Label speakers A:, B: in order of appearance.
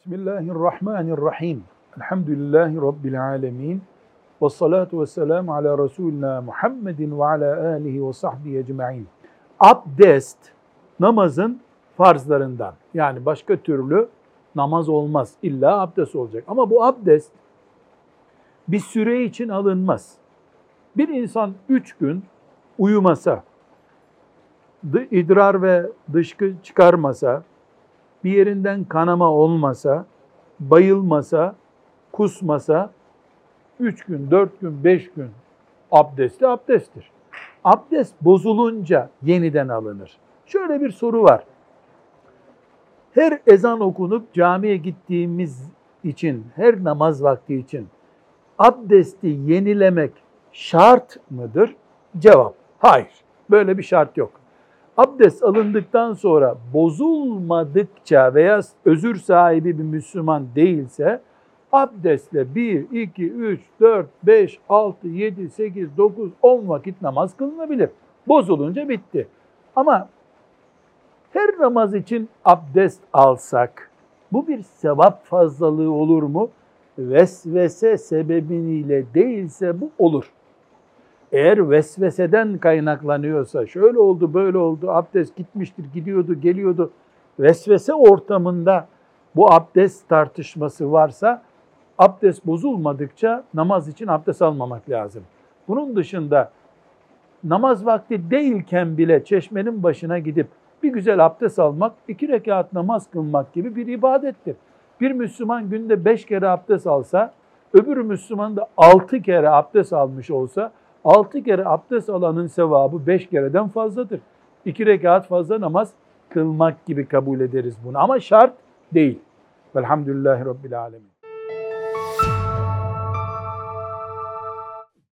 A: Bismillahirrahmanirrahim. Elhamdülillahi Rabbil alemin. Ve salatu ve selamu ala Resulina Muhammedin ve ala alihi ve sahbihi ecma'in. Abdest namazın farzlarından. Yani başka türlü namaz olmaz. İlla abdest olacak. Ama bu abdest bir süre için alınmaz. Bir insan üç gün uyumasa, idrar ve dışkı çıkarmasa, bir yerinden kanama olmasa, bayılmasa, kusmasa, üç gün, dört gün, beş gün abdesti abdesttir. Abdest bozulunca yeniden alınır. Şöyle bir soru var. Her ezan okunup camiye gittiğimiz için, her namaz vakti için abdesti yenilemek şart mıdır? Cevap, hayır. Böyle bir şart yok. Abdest alındıktan sonra bozulmadıkça veya özür sahibi bir Müslüman değilse abdestle 1, 2, 3, 4, 5, 6, 7, 8, 9, 10 vakit namaz kılınabilir. Bozulunca bitti. Ama her namaz için abdest alsak bu bir sevap fazlalığı olur mu? Vesvese sebebiyle değilse bu olur. Eğer vesveseden kaynaklanıyorsa, şöyle oldu, böyle oldu, abdest gitmiştir, gidiyordu, geliyordu, vesvese ortamında bu abdest tartışması varsa, abdest bozulmadıkça namaz için abdest almamak lazım. Bunun dışında namaz vakti değilken bile çeşmenin başına gidip bir güzel abdest almak, iki rekat namaz kılmak gibi bir ibadettir. Bir Müslüman günde beş kere abdest alsa, öbür Müslüman da altı kere abdest almış olsa, altı kere abdest alanın sevabı beş kereden fazladır. İki rekat fazla namaz kılmak gibi kabul ederiz bunu. Ama şart değil. Velhamdülillahi Rabbil Alemin.